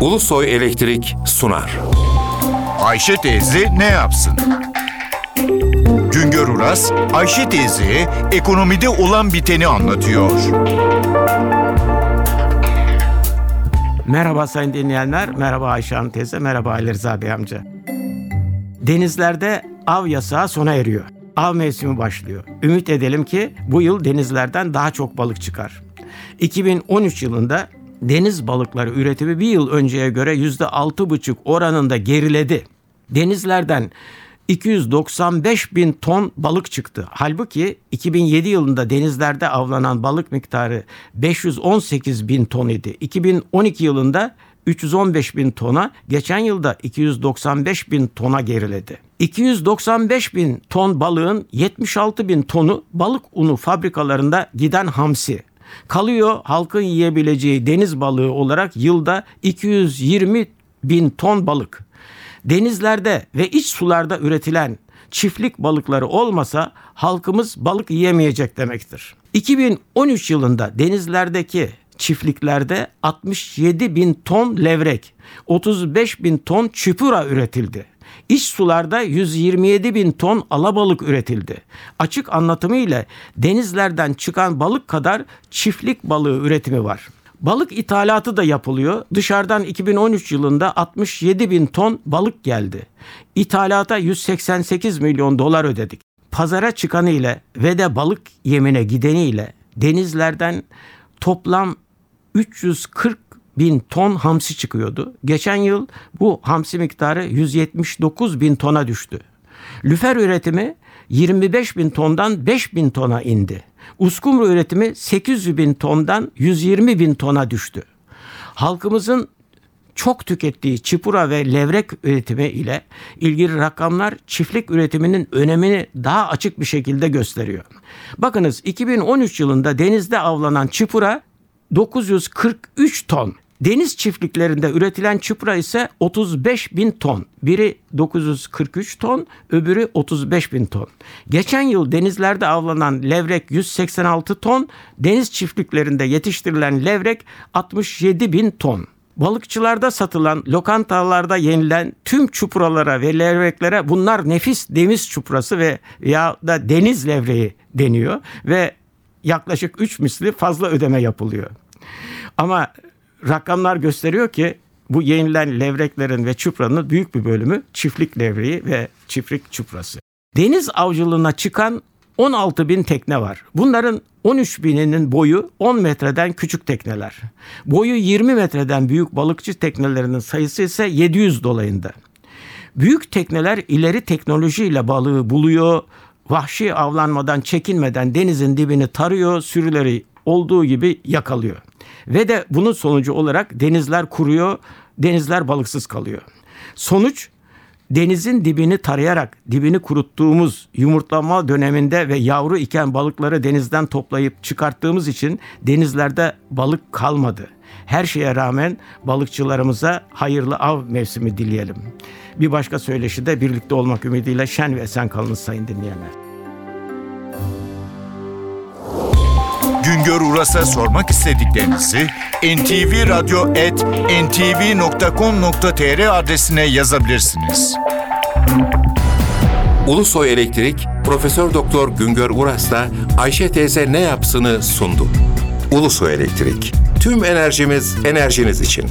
Ulusoy Elektrik sunar. Ayşe teyze ne yapsın? Güngör Uras, Ayşe teyze ekonomide olan biteni anlatıyor. Merhaba sayın dinleyenler, merhaba Ayşe Hanım teyze, merhaba Ali Rıza Bey amca. Denizlerde av yasağı sona eriyor. Av mevsimi başlıyor. Ümit edelim ki bu yıl denizlerden daha çok balık çıkar. 2013 yılında deniz balıkları üretimi bir yıl önceye göre %6,5 oranında geriledi. Denizlerden 295 bin ton balık çıktı. Halbuki 2007 yılında denizlerde avlanan balık miktarı 518 bin ton idi. 2012 yılında 315 bin tona, geçen yılda 295 bin tona geriledi. 295 bin ton balığın 76 bin tonu balık unu fabrikalarında giden hamsi. Kalıyor halkın yiyebileceği deniz balığı olarak yılda 220 bin ton balık. Denizlerde ve iç sularda üretilen çiftlik balıkları olmasa halkımız balık yiyemeyecek demektir. 2013 yılında denizlerdeki çiftliklerde 67 bin ton levrek, 35 bin ton çipura üretildi. İç sularda 127 bin ton alabalık üretildi. Açık anlatımı ile denizlerden çıkan balık kadar çiftlik balığı üretimi var. Balık ithalatı da yapılıyor. Dışarıdan 2013 yılında 67 bin ton balık geldi. İthalata 188 milyon dolar ödedik. Pazara çıkanı ile ve de balık yemine gideni ile denizlerden toplam 340 bin ton hamsi çıkıyordu. Geçen yıl bu hamsi miktarı 179 bin tona düştü. Lüfer üretimi 25 bin tondan 5 bin tona indi. Uskumru üretimi 800 bin tondan 120 bin tona düştü. Halkımızın çok tükettiği çipura ve levrek üretimi ile ilgili rakamlar çiftlik üretiminin önemini daha açık bir şekilde gösteriyor. Bakınız 2013 yılında denizde avlanan çipura 943 ton. Deniz çiftliklerinde üretilen çupra ise 35 bin ton. Biri 943 ton, öbürü 35 bin ton. Geçen yıl denizlerde avlanan levrek 186 ton, deniz çiftliklerinde yetiştirilen levrek 67 bin ton. Balıkçılarda satılan, lokantalarda yenilen tüm çupralara ve levreklere bunlar nefis deniz çuprası ve ya da deniz levreği deniyor ve yaklaşık 3 misli fazla ödeme yapılıyor. Ama rakamlar gösteriyor ki bu yenilen levreklerin ve çupranın büyük bir bölümü çiftlik levreği ve çiftlik çuprası. Deniz avcılığına çıkan 16 bin tekne var. Bunların 13 bininin boyu 10 metreden küçük tekneler. Boyu 20 metreden büyük balıkçı teknelerinin sayısı ise 700 dolayında. Büyük tekneler ileri teknolojiyle balığı buluyor, vahşi avlanmadan çekinmeden denizin dibini tarıyor, sürüleri olduğu gibi yakalıyor. Ve de bunun sonucu olarak denizler kuruyor, denizler balıksız kalıyor. Sonuç denizin dibini tarayarak dibini kuruttuğumuz yumurtlama döneminde ve yavru iken balıkları denizden toplayıp çıkarttığımız için denizlerde balık kalmadı. Her şeye rağmen balıkçılarımıza hayırlı av mevsimi dileyelim. Bir başka söyleşi de birlikte olmak ümidiyle şen ve esen kalın sayın dinleyenler. Güngör Uras'a sormak istediklerinizi ntvradio.ntv.com.tr adresine yazabilirsiniz. Ulusoy Elektrik Profesör Doktor Güngör Uras'la Ayşe teyze ne yapsını sundu. Ulusoy Elektrik. Tüm enerjimiz enerjiniz için.